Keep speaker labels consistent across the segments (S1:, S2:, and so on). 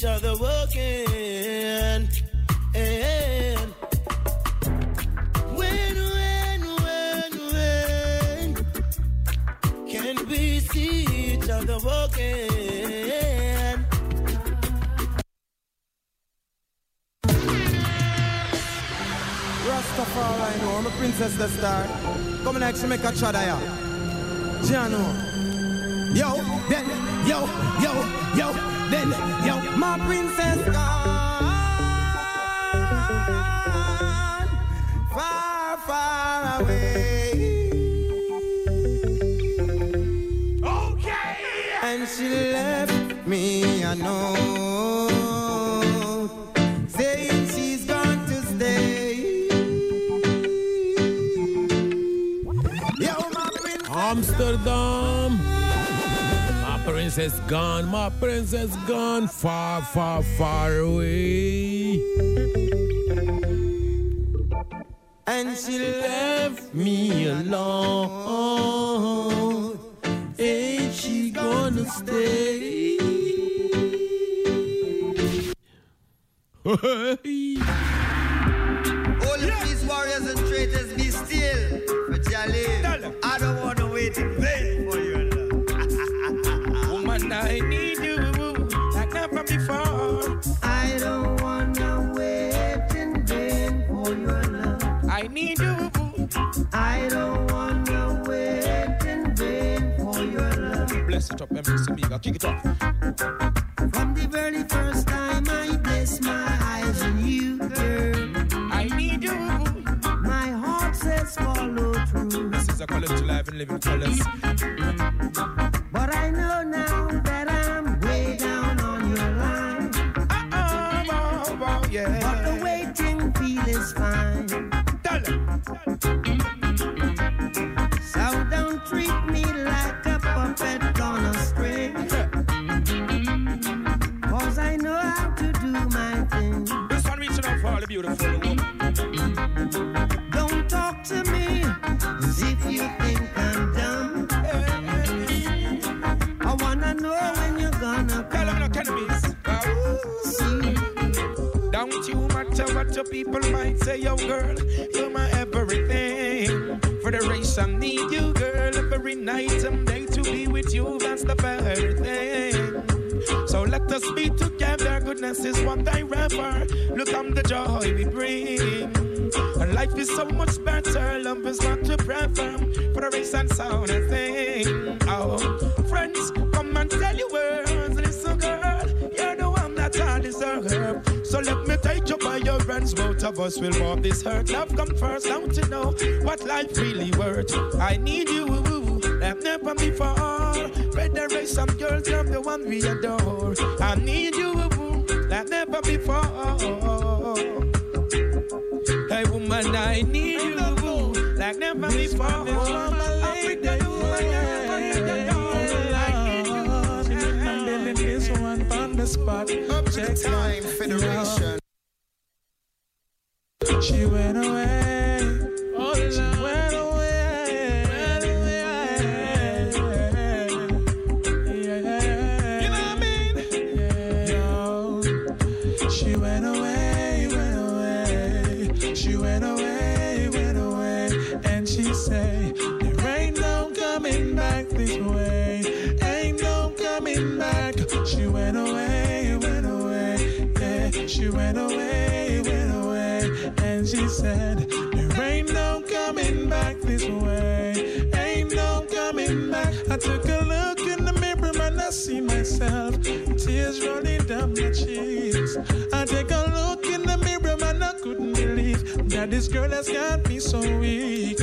S1: each other. And when, when, when, when can we see each other again?
S2: Rastafari, I know, I'm a princess the star. Come on, actually make a try ya. Jano. Yo, then, yo, yo, yo, then, yo, my princess gone. Far, far away. Okay. And she left me a note saying she's going to stay. Yo, my princess.
S3: Amsterdam. My princess gone, my princess gone, far, far, far away.
S2: And she left me alone. Ain't she gonna stay?
S4: All of these warriors and traitors
S1: it up, MC Mega, kick it off.
S4: From the very first time I bless my eyes on you, girl.
S1: I need you.
S4: My heart says follow through.
S1: This is a college life and living colors. Matter what your people might say, yo girl, you're my everything. For the race, I need you, girl, every night and day to be with you. That's the very thing. So let us be together. Goodness is one thy river. Look on the joy we bring. And life is so much better. Love is what to prefer. For the race and sound a thing. Oh, friends, by. Both of us will walk this hurt. Love come first. Don't you know what life really worth? I need you. Like never before. Better raise some girls, you're the one we adore. I need you like never before. Hey woman, I need you like never before. Africa, you
S5: this one on the spot.
S2: Up to the time, Federation.
S5: She went away. Cheeks. I take a look in the mirror and I couldn't believe that this girl has got me so weak.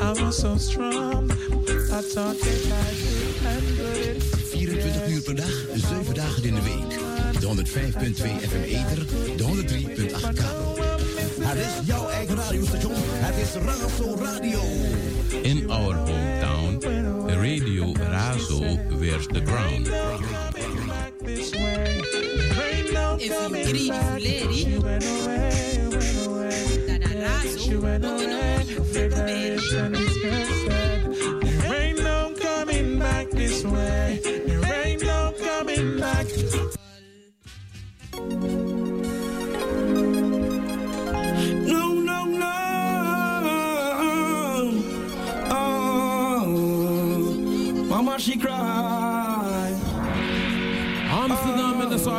S5: I was so strong. I thought that I could handle it.
S6: 24 uur per dag, 7 dagen in de week. De 105.2 FM Ether, de 103.8 kabel. Het is jouw eigen radiostation. Het is Razo Radio.
S7: In our hometown, Radio Razo wears the ground.
S5: If you greedy lady, she went away. Federation is said.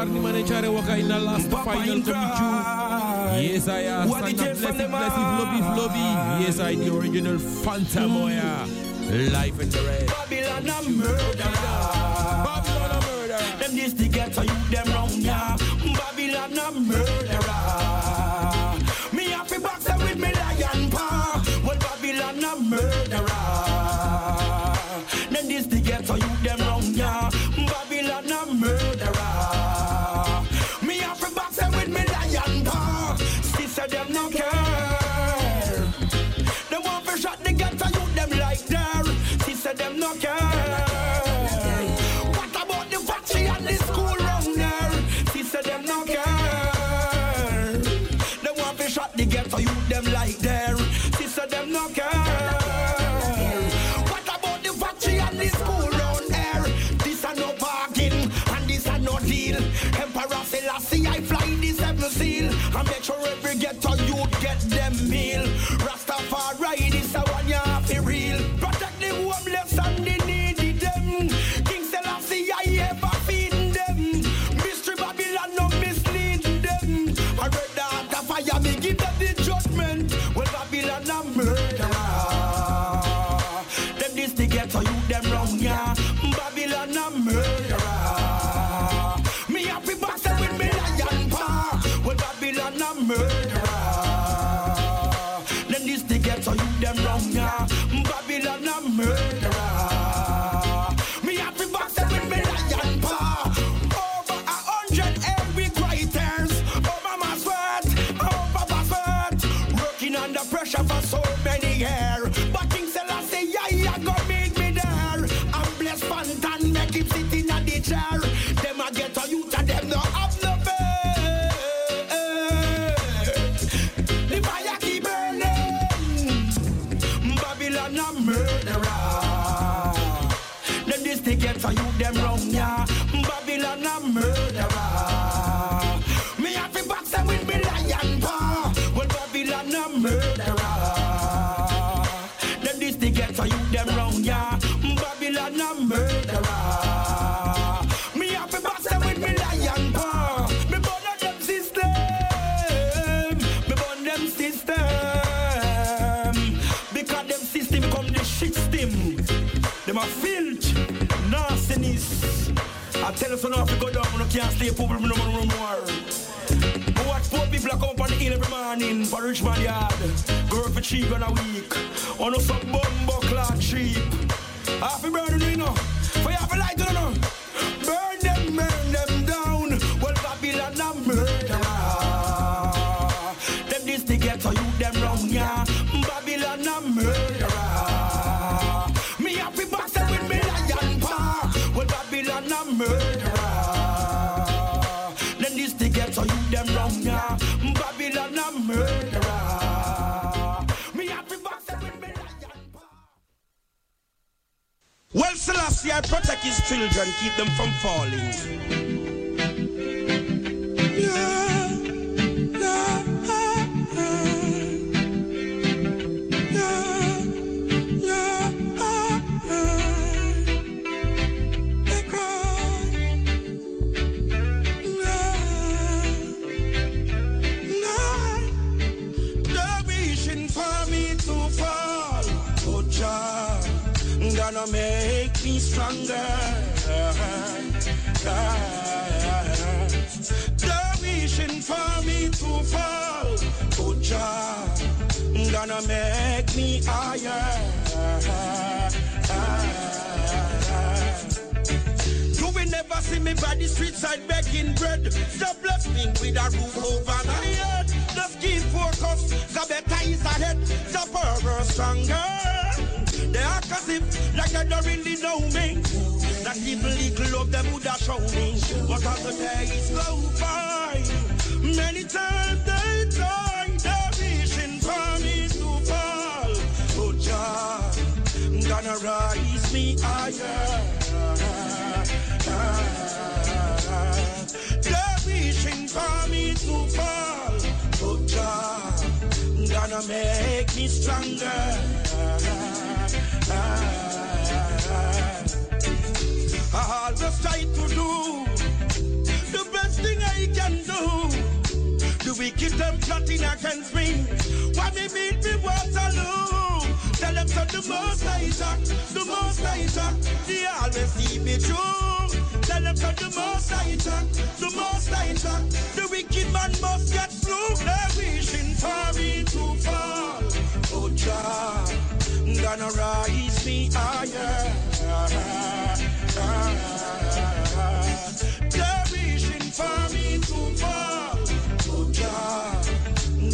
S3: Amsterdam en de sorry in chare waka in the last final to you. Yes I am.
S1: What
S3: Stand
S1: the
S3: up,
S1: kids from
S3: blessy,
S1: them
S3: blessy, flubby, flubby. Yes I, the original Fanta hmm. Moya. Life in the red.
S1: Babylon a murderer.
S3: Babylon a murderer.
S1: Them this the ghetto you them wrong ya. Babylon a murderer. Me happy box with me lion paw. Well Babylon a murderer. Them this the ghetto you them wrong ya. Emperor Selassie I fly the seven seal. I make sure every ghetto you get them meal. Rastafari this a one you have to real. Protect the homeless and the needy them. King Selassie I ever feed them. Mystery Babylon no mislead them. I read that of fire me give them the judgment. Well Babylon a murderer. Them this the ghetto you them wrong yeah. Tell so now if go down, you can't stay poor, no more, no more. I watch four people come on the hill every morning for Richmond Yard. Girl for cheap and a week. On oh, some bumbo clock cheap. Happy burning, you know. For you have a light, you know. Burn them, burn them down. Well, Babylon a murderer. Them this the ghetto, you them wrong, yeah. Babylon a murderer. Me happy box them with me lion paw. Well, Babylon murderer. Selassie, I protect his children, keep them from falling. They're wishing for me to fall, oh Jah, gonna make me higher. You will never see me by the street side begging bread. Stop blessing with a roof over my head. Just keep focus, the better is ahead. The power stronger. They as if like they don't really know me. That even little love them would have shown me. But as the days go by, many times they try. They're wishing for me to fall. Oh, Jah, gonna rise me higher. They're wishing for me to fall, but Jah gonna make me stronger. Always try to do the best thing I can do. The wicked them plotting against me. Why me beat me Waterloo? Tell them to the most I talk, the most I talk. They always see me through. Tell them to the most I talk, the most I talk. The wicked man must get through. They're wishing for me to fall. Oh, Gonna rise me higher. They're wishing for me to fall. Oh, Jah,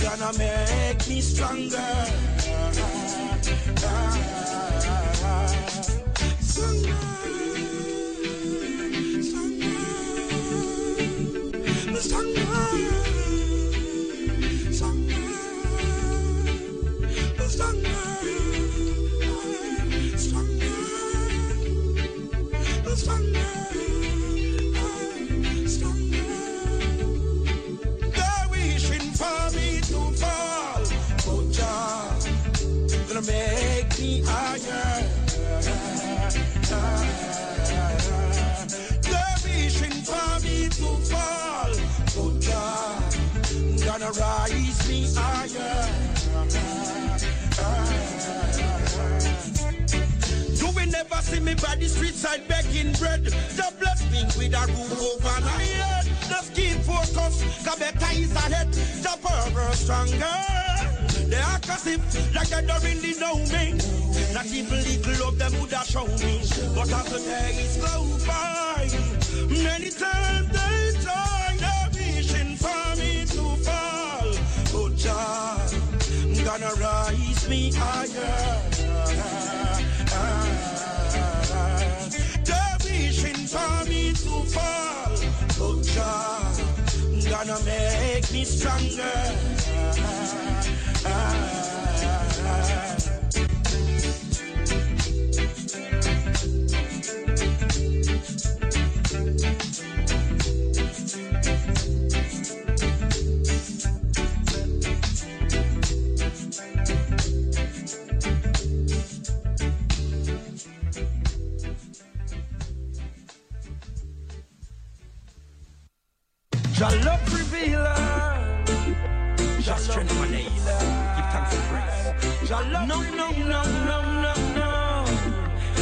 S1: gonna make me stronger. Me by the street side begging bread. The bless me with a roof over my head. Just keep focus, cause better is ahead. The power stronger. They as if like they don't really know me. Not even little of them would have shown me. But as the days go by, many times they try, they're wishing for me to fall. But Jah, gonna rise me higher. stronger. No, no, no, no, no, no.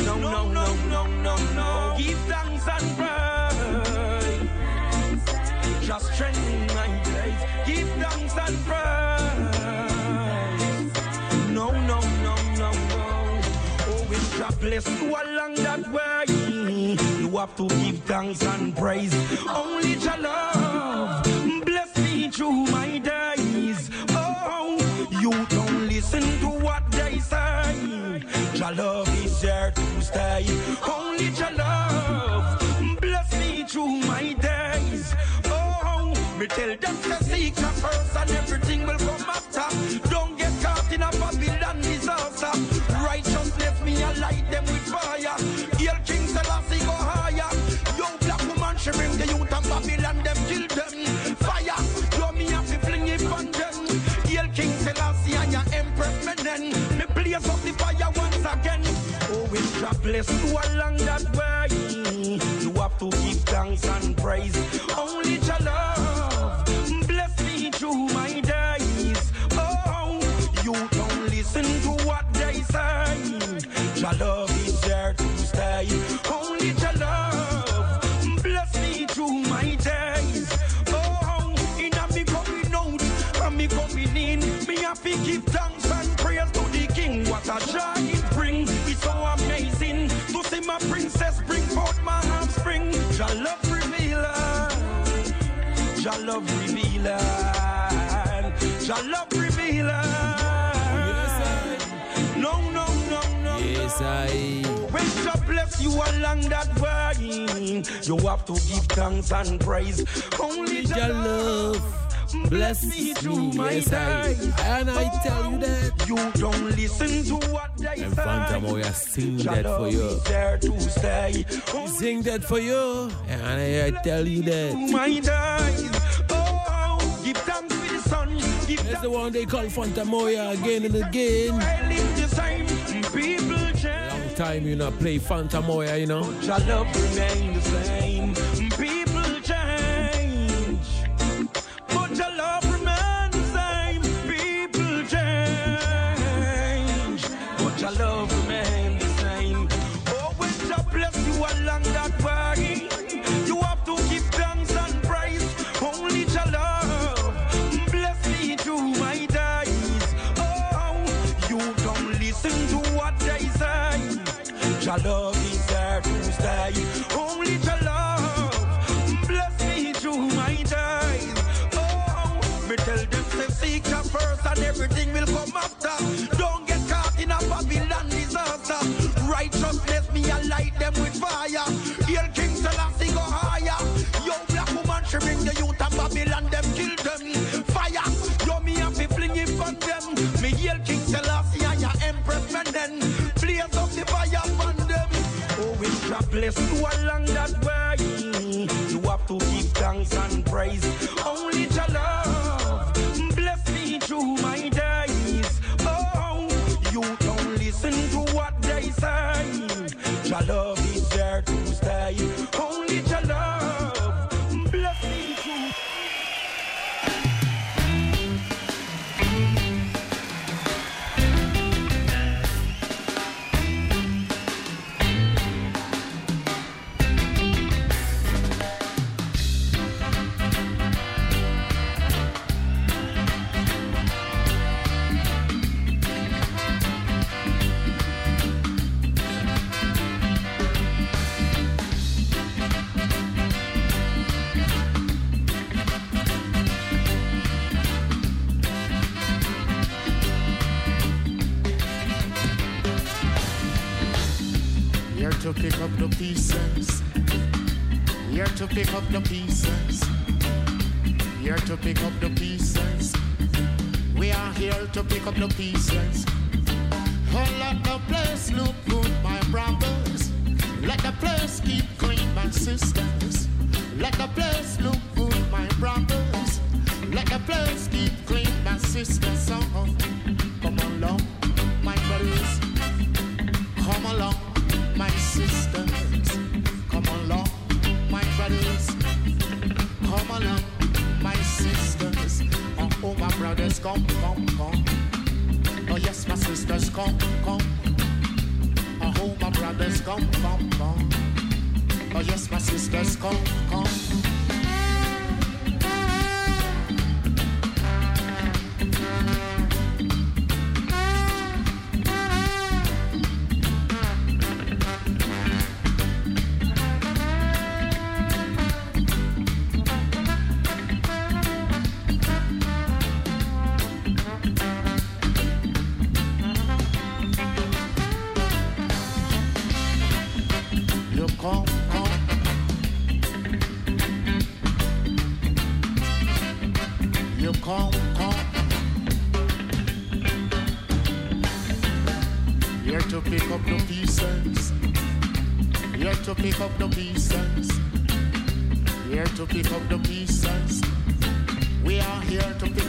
S1: No, no, no, no, no, no. Give thanks and praise. Just strengthen my days. Give thanks and praise. No, no, no, no, no. Oh, Always God bless you along that way. You have to give thanks and praise. Only your love bless me through listen to what they say. Jah love is there to stay. Only Jah love bless me through my days. Oh, me tell them to seek Jah first and everything will come after. Don't get caught in a Babylon disaster. Righteousness me I light them with fire. You along that way. Mm, you have to give thanks and praise. Love revealer, Jah love revealer. No, no, no, no.
S3: Yes, I.
S1: When Jah bless you along that way, you have to give thanks and praise. Only
S3: Jah
S1: Jah
S3: love bless me.
S1: through my
S3: Yes, I. And I tell you that.
S1: You don't listen to what they
S3: And
S1: say.
S3: Phantom, oh, yeah, sing that for you.
S1: there to stay.
S3: Sing that for you. And I, I tell you that.
S1: My.
S3: That's the one they call Fantan Mojah again and again.
S1: I live the same. People change.
S3: Long time, you know, play Fantan Mojah, you know.
S1: Babylon them kill them. Fire. Yo me have to fling it on them. Me hail King Selassie and your Empress men then. Blaze up the fire on them. Oh, we shall bless you
S8: the pieces. Here to pick up the pieces. Here to pick up the pieces. We are here to pick up the pieces. Oh, let the place look good, my brothers. Let the place keep clean, my sisters. Let the place look good, my brothers. Let the place keep clean, my sisters. Oh, brothers, come, come, come. Oh, yes, my sisters, come, come. Oh, oh, my brothers, come, come, come. Oh, yes, my sisters, come, come.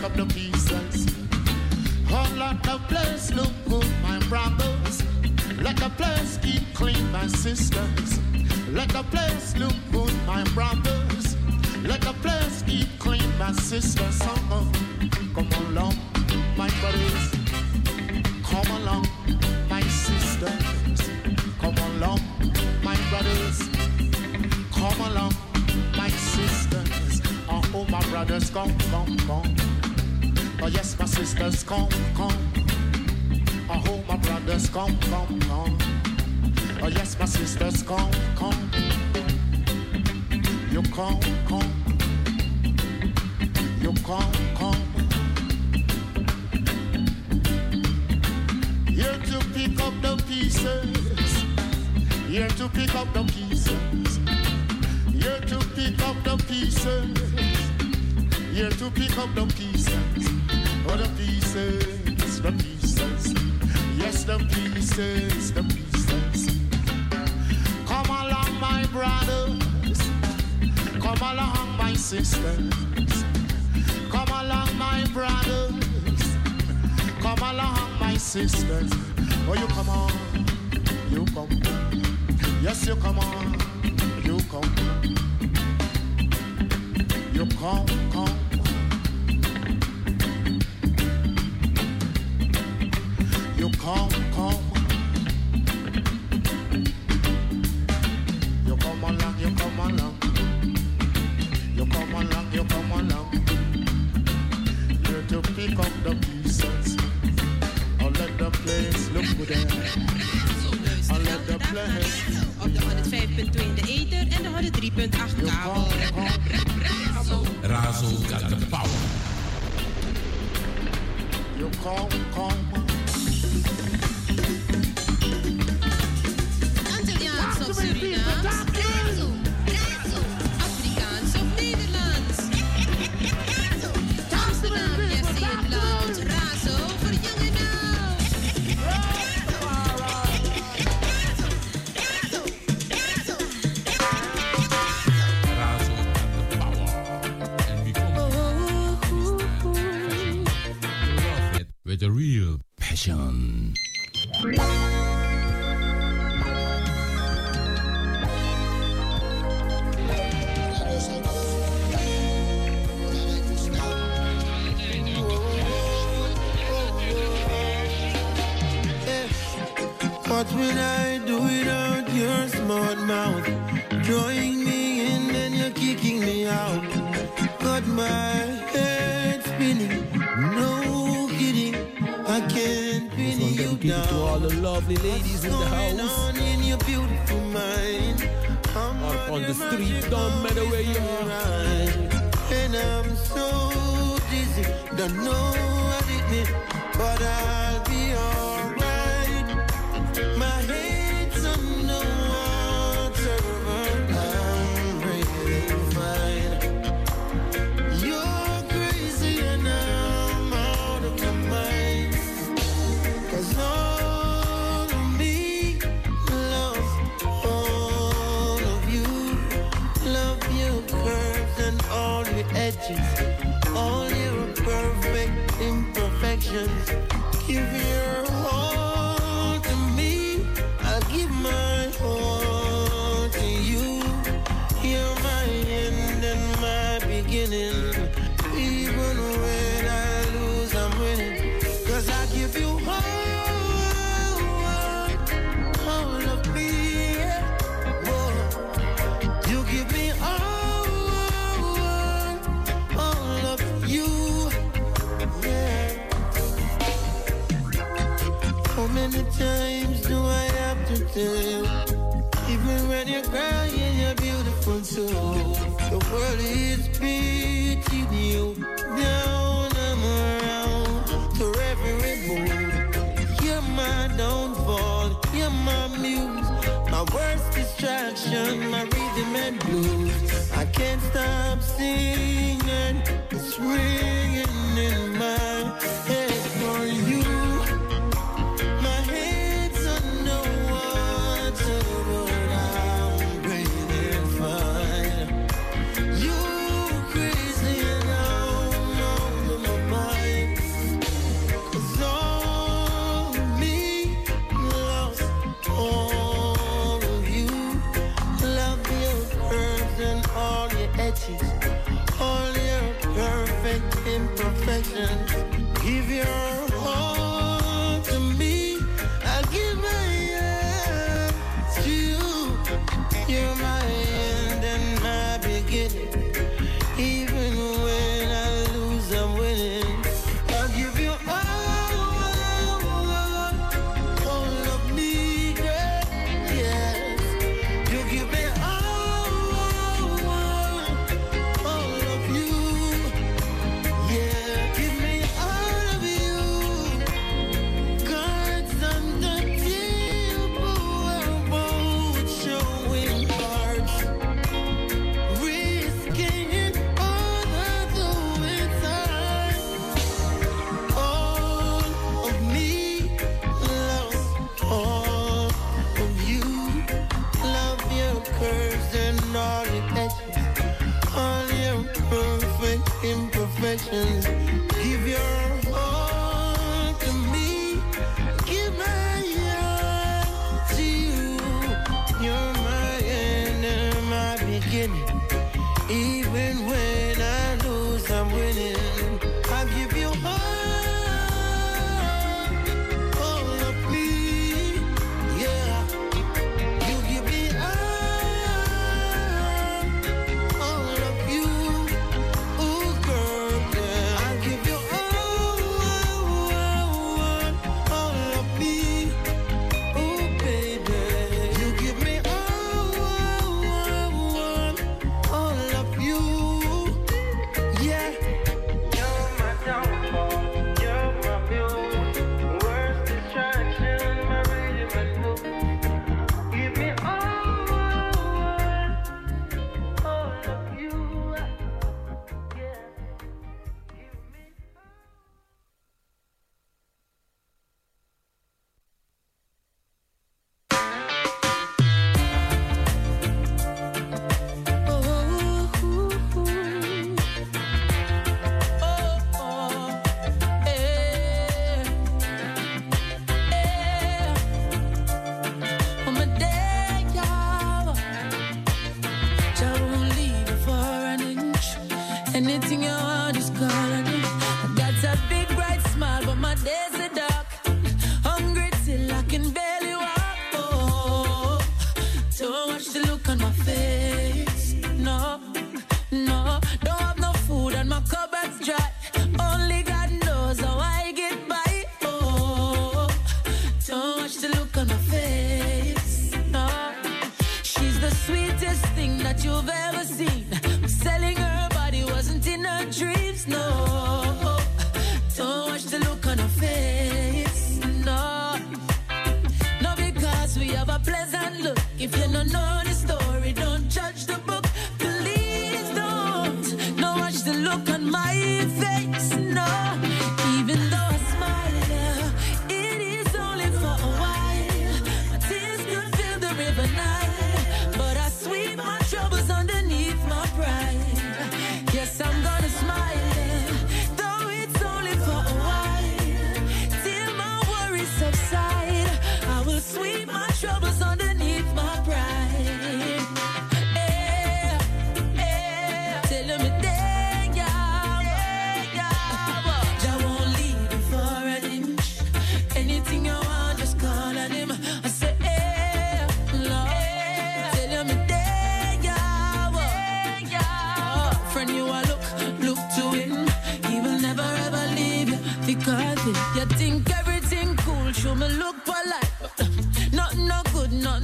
S8: Up the pieces. Oh, let the place look good, my brothers. Let the place keep clean, my sisters. Let the place look good, my brothers. Let the place keep clean, my sisters. Oh, come along, my brothers. Come along, my sisters. Come along, my brothers. Come along, my sisters. Oh my brothers, come, come, come. Oh yes, my sisters, come, come. Oh, my brothers, come, come, come. Oh yes, my sisters, come, come. You come, come. You come, come. Here to pick up the pieces. Here to pick up the pieces. Here to pick up the pieces. Here to pick up the pieces. Oh, the pieces, the pieces. Yes, the pieces, the pieces. Come along, my brothers. Come along, my sisters. Come along, my brothers. Come along, my sisters. Oh, you come on, you come. Yes, you come on, you come. You come, come.
S7: Op de 105.2 in de ether en de 103.8 kabel.
S3: Razo got the power.
S8: You call, call.
S7: Antilliaans
S9: op Suriname. edges, all your perfect imperfections. Give your times do I have to tell? Even when you're crying, you're beautiful too. The world is beating you down. I'm around for every mood. You're my downfall. You're my muse. My worst distraction, my rhythm and blues. I can't stop singing. It's
S10: real.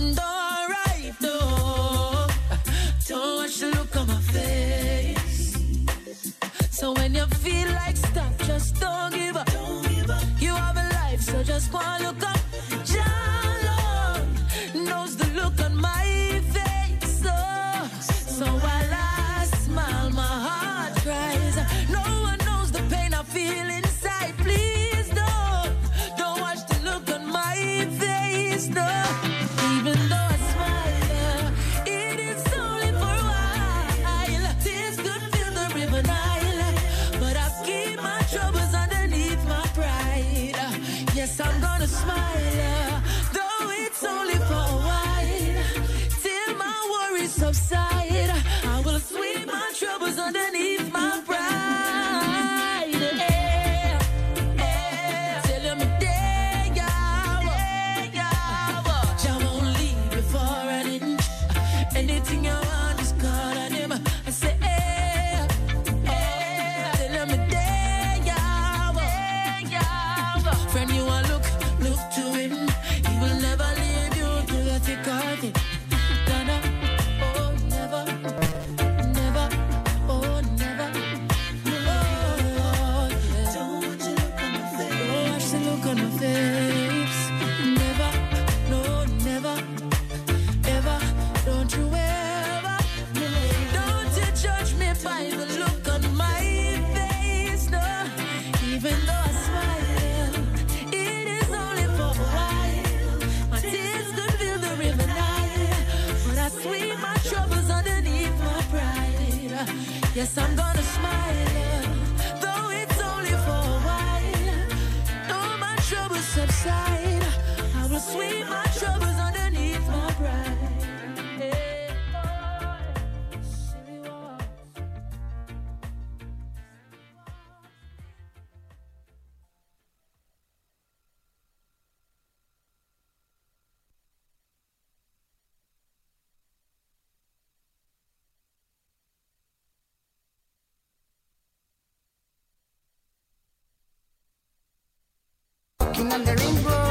S10: Don't alright, no. Don't watch the look on my face. So when you feel like stop, just don't give up. Don't give up. You have a life, so just go and look up.
S9: side. singing the rainbow.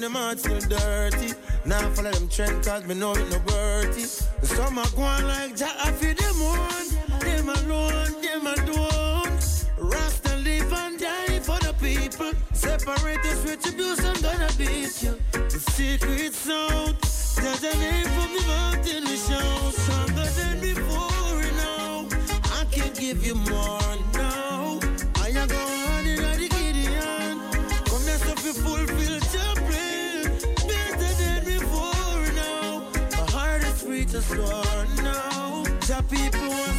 S9: Them them hearts still dirty. Now nah, follow them trend cause me know it no worthy. Some are going like Jack, I feel them on. Them alone, them alone. Rasta live and die for the people. Separate this retribution, gonna beat you. The secret sound. There's a name from the mountain we show. Stronger than before, you know. I can give you more now. I am going on in the Gideon. Come here, so you fulfill your prayer. the floor now. The people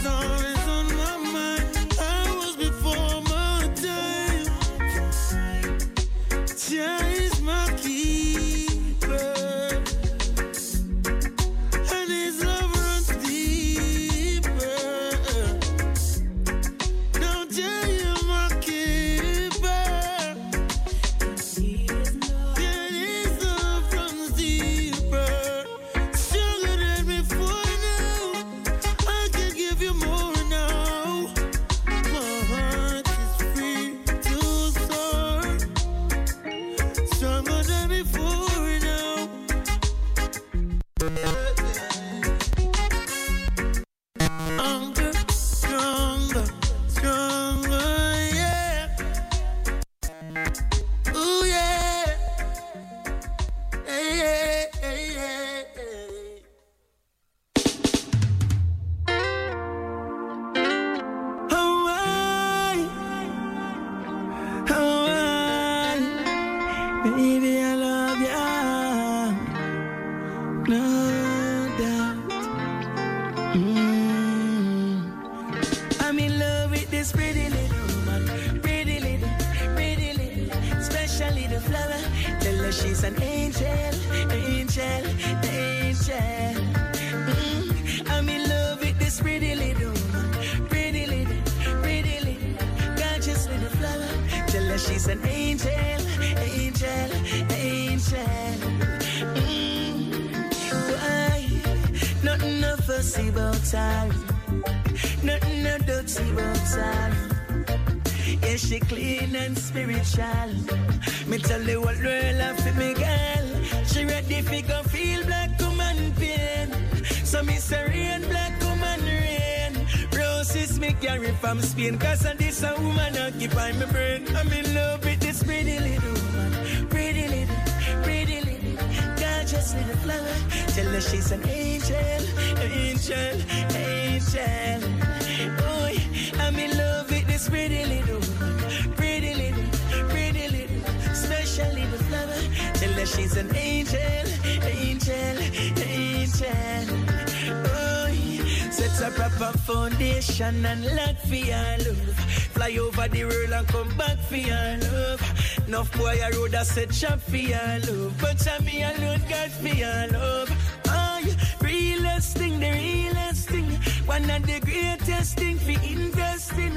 S11: No doubt. Mm. I'm in love with this pretty little woman. Pretty little, pretty little, special little flower. Tell her she's an angel, angel, angel. Mm. I'm in love with this pretty little woman. Pretty little, pretty little, gorgeous little flower. Tell her she's an angel, angel, angel. No about her. Nothing no dirty about her. Yeah, she clean and spiritual. Me tell you what real love for me girl. She ready fi go feel black woman pain. So me say rain, black woman rain. Roses me carry from Spain. Cause this a woman occupy my brain. I'm in love with this pretty little gorgeous little flower. Tell her she's an angel, angel, angel. Boy, I'm in love with this pretty little. Pretty little, pretty little, special little flower. Tell her she's an angel, angel, angel. Boy, sets a proper foundation and lock for your love. Fly over the world and come back for your love. Enough boy I road a set trap for your love. But I me alone got for your love. Oh, realest thing, the realest thing. One of the greatest thing for investing.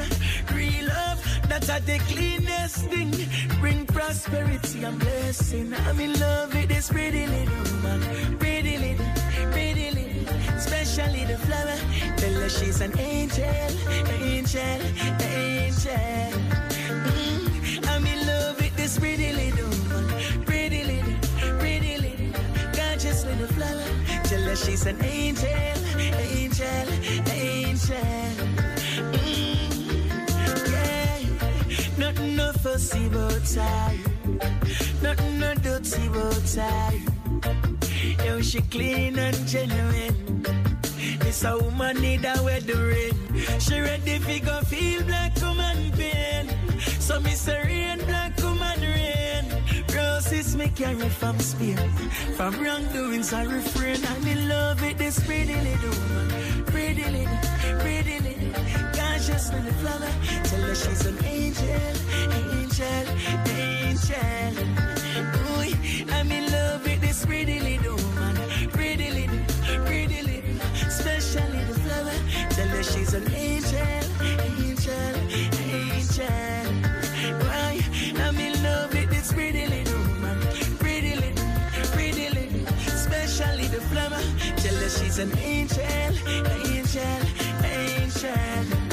S11: Real love, that's a the cleanest thing. Bring prosperity and blessing. I'm in love with this pretty little woman. Pretty little, pretty little, special little flower. Tell her she's an angel, angel, angel. Tell she's an angel, angel, angel. Mm, yeah, nothing no fussy about her. Nothing no dirty about her. Yo, she clean and genuine. This a woman need a weathering. She ready fi go feel black woman pain. So me say rain, black. Roses me carry from Spain. From wrongdoings I refrain. I'm in love with this pretty little woman. Pretty little, pretty little, gorgeous little flower. Tell her she's an angel, angel, angel. Ooh, I'm in love with this pretty little woman. Pretty little, pretty little, special little flower. Tell her she's an angel, an angel, angel, angel.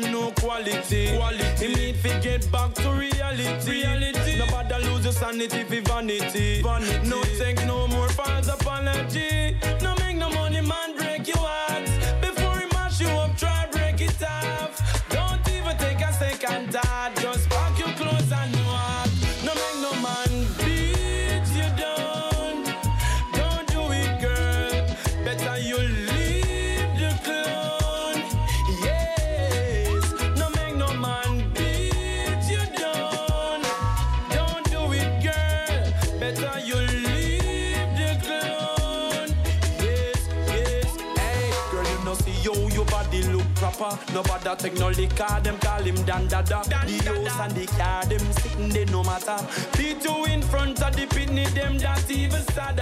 S1: No know quality. Quality. He need to get back to reality. Reality. Nobody lose your sanity for vanity. Vanity. No take no more false apology. No make no money man No bother take no liquor, them call him Dandada. The house and the car, them sitting, there no matter. P2 in front of the pitney, them that even sadder.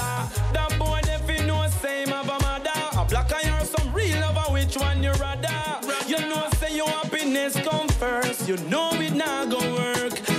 S1: That boy, never know same of a mother. A black eye or some real lover, which one you rather? You know, say your happiness come first. You know it not gonna work.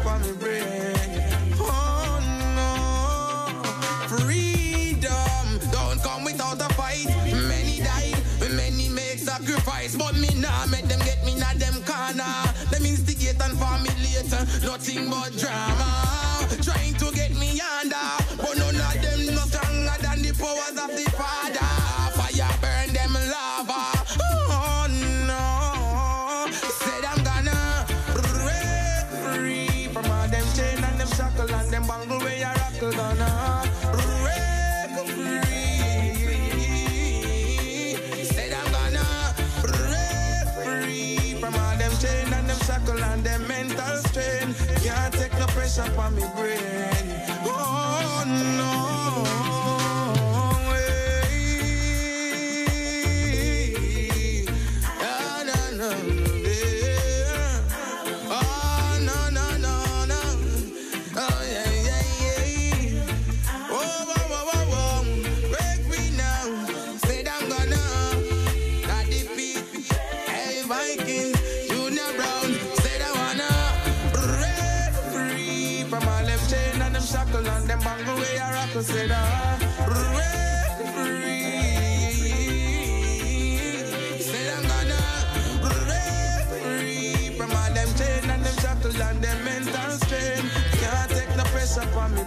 S1: up on the.
S12: Oh no, freedom don't come without a fight. Many died, many make sacrifice, but me nah make them get me nah them corner. Them instigate and formulate uh, nothing but drama.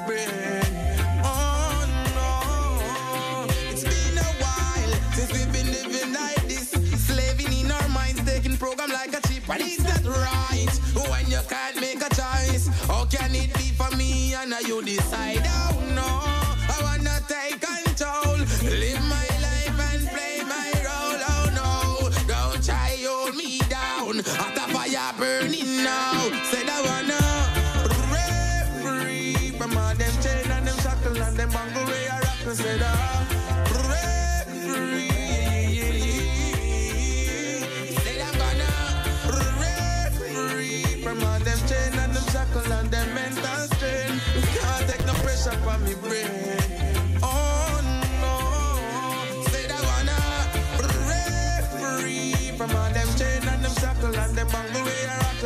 S13: be.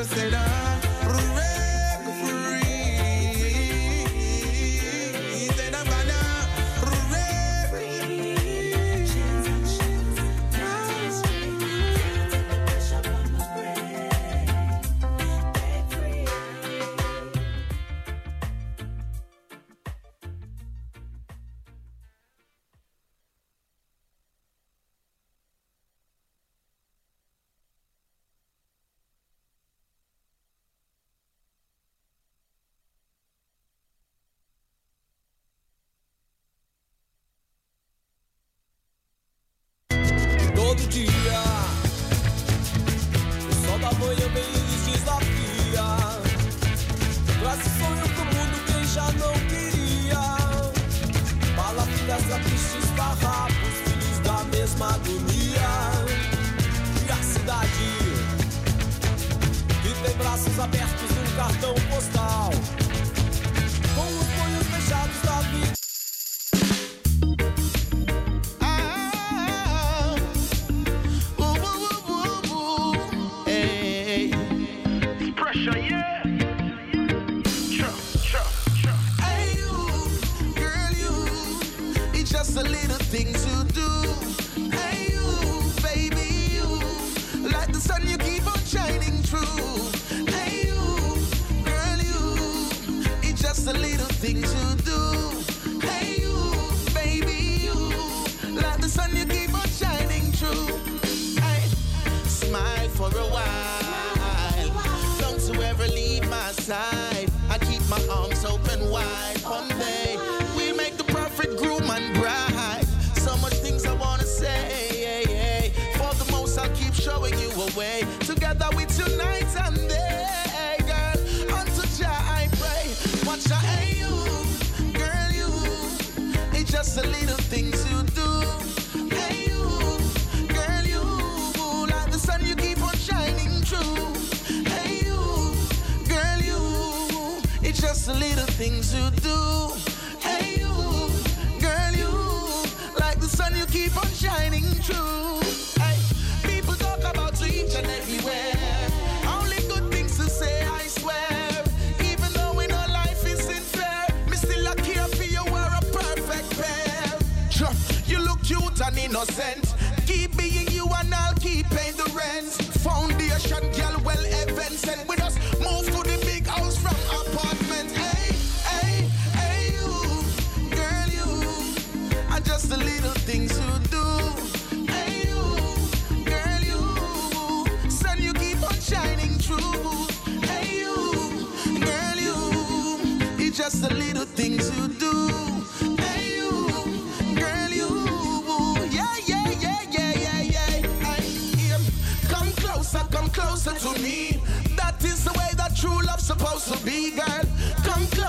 S9: nunca será. It's a little thing to do. Hey, you, baby, you. Like the sun, you keep on shining through. Hey, you, girl, you. It's just a little thing to do. showing you a way. Together with you night and day, girl. Unto Jah I pray. Watch I hey, you, girl, you. It's just the little things you do. Hey, you, girl, you. Like the sun, you keep on shining true. Hey, you, girl, you. It's just the little things you do. Hey, you, girl, you. Like the sun, you keep on shining innocent. Keep being you and I'll keep paying the rent. Foundation, girl, well, events, and with us, move to the big house from apartment. Hey, hey, hey, you, girl, you, and just the little things you do. Hey, you, girl, you, sun, you keep on shining through. Hey, you, girl, you, it's just the little things you do.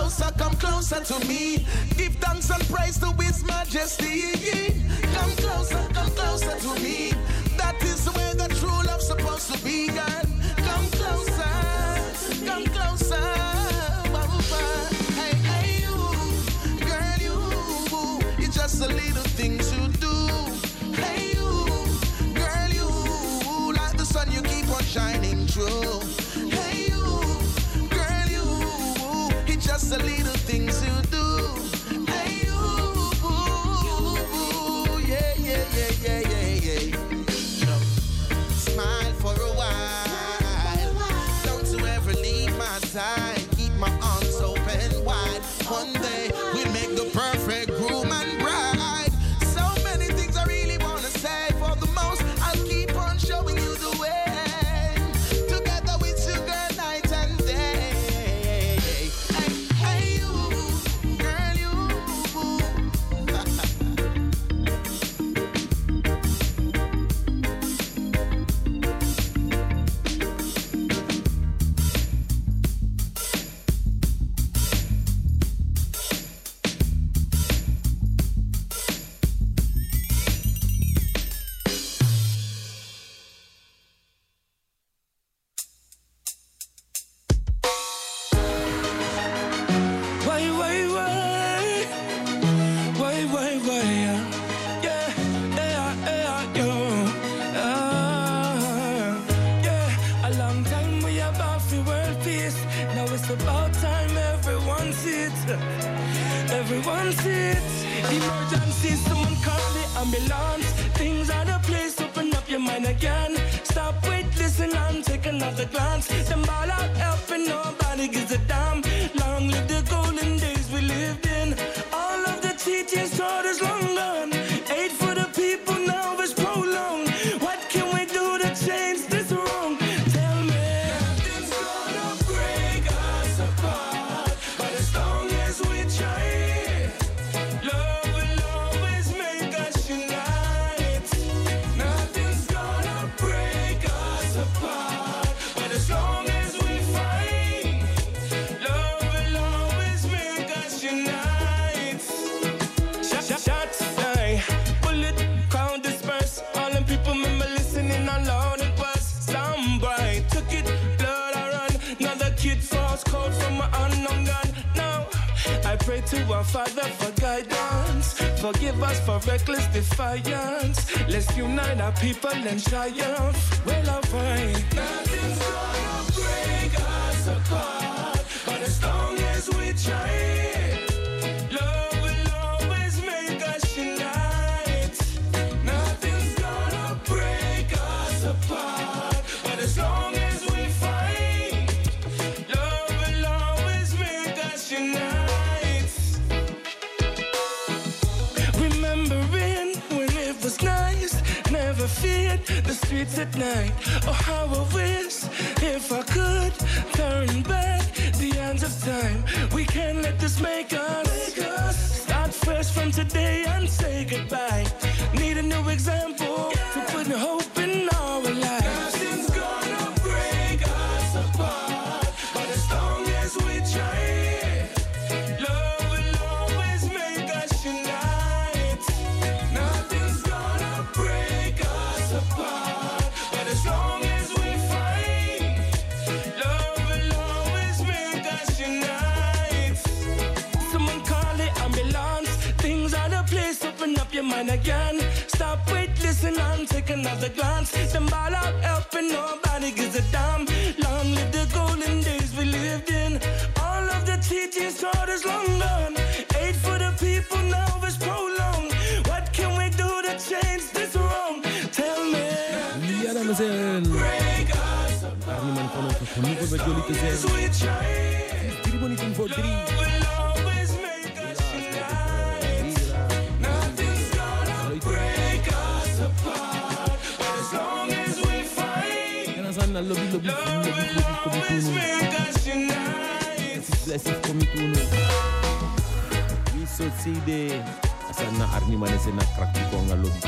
S9: Closer, come closer to me. Give thanks and praise to His Majesty. Come closer, come closer to me. That is the way the true love's supposed to be, girl. It's it's
S14: about time everyone sees. Everyone sees. Emergency, someone call the ambulance. Things are the place, open up your mind again. Stop, wait, listen, and take another glance. Them all out helping, nobody gives a damn. Long live the golden days we lived in. All of the teachings taught us long to our Father for guidance. Forgive us for reckless defiance. Let's unite our people and triumph. Well, fight. Nothing's gonna break us apart, but as long as we try. The streets at night. Oh, how I wish if I could turn back the hands of time. We can't let this make us start fresh from today and say goodbye. Need a new example to put hope in Open up your mind again. Stop, wait, listen, and take another glance. Them all out helping, nobody gives a damn. Long live the golden days we lived in. All of the teachings taught us long gone. Aid for the people now is prolonged. What can we do to change this wrong? Tell me.
S3: Ja, dames en heren. Arnie Man van ons genoegen met jullie te zijn. Drie minuten voor drie.
S14: Nothing's
S3: lobby, lobby, lobby, lobby, lobby, lobby, lobby, lobby, sana arni mane lobby.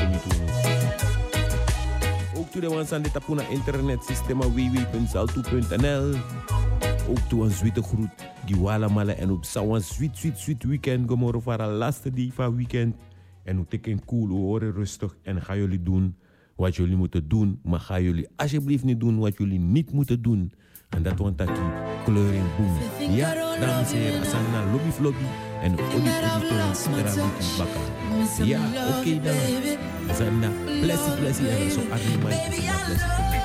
S3: Ook toe de wans aan tapuna internet sistema www.salto.nl Ook een zwitte groet, die en op sawan sweet sweet sweet weekend. Gomorro voor de laatste die van weekend. En hoe teken cool, we horen rustig en ga jullie doen. wat jullie moeten doen, maar ga jullie alsjeblieft niet doen wat jullie niet moeten doen. En dat want dat die kleur in boem. Ja, dames en heren, Asana lobby lobby en Odi Odi Toons Bakka. Ja, oké okay, dan. Asana, blessie blessie en zo
S15: Arnie Mike is
S10: een blessie.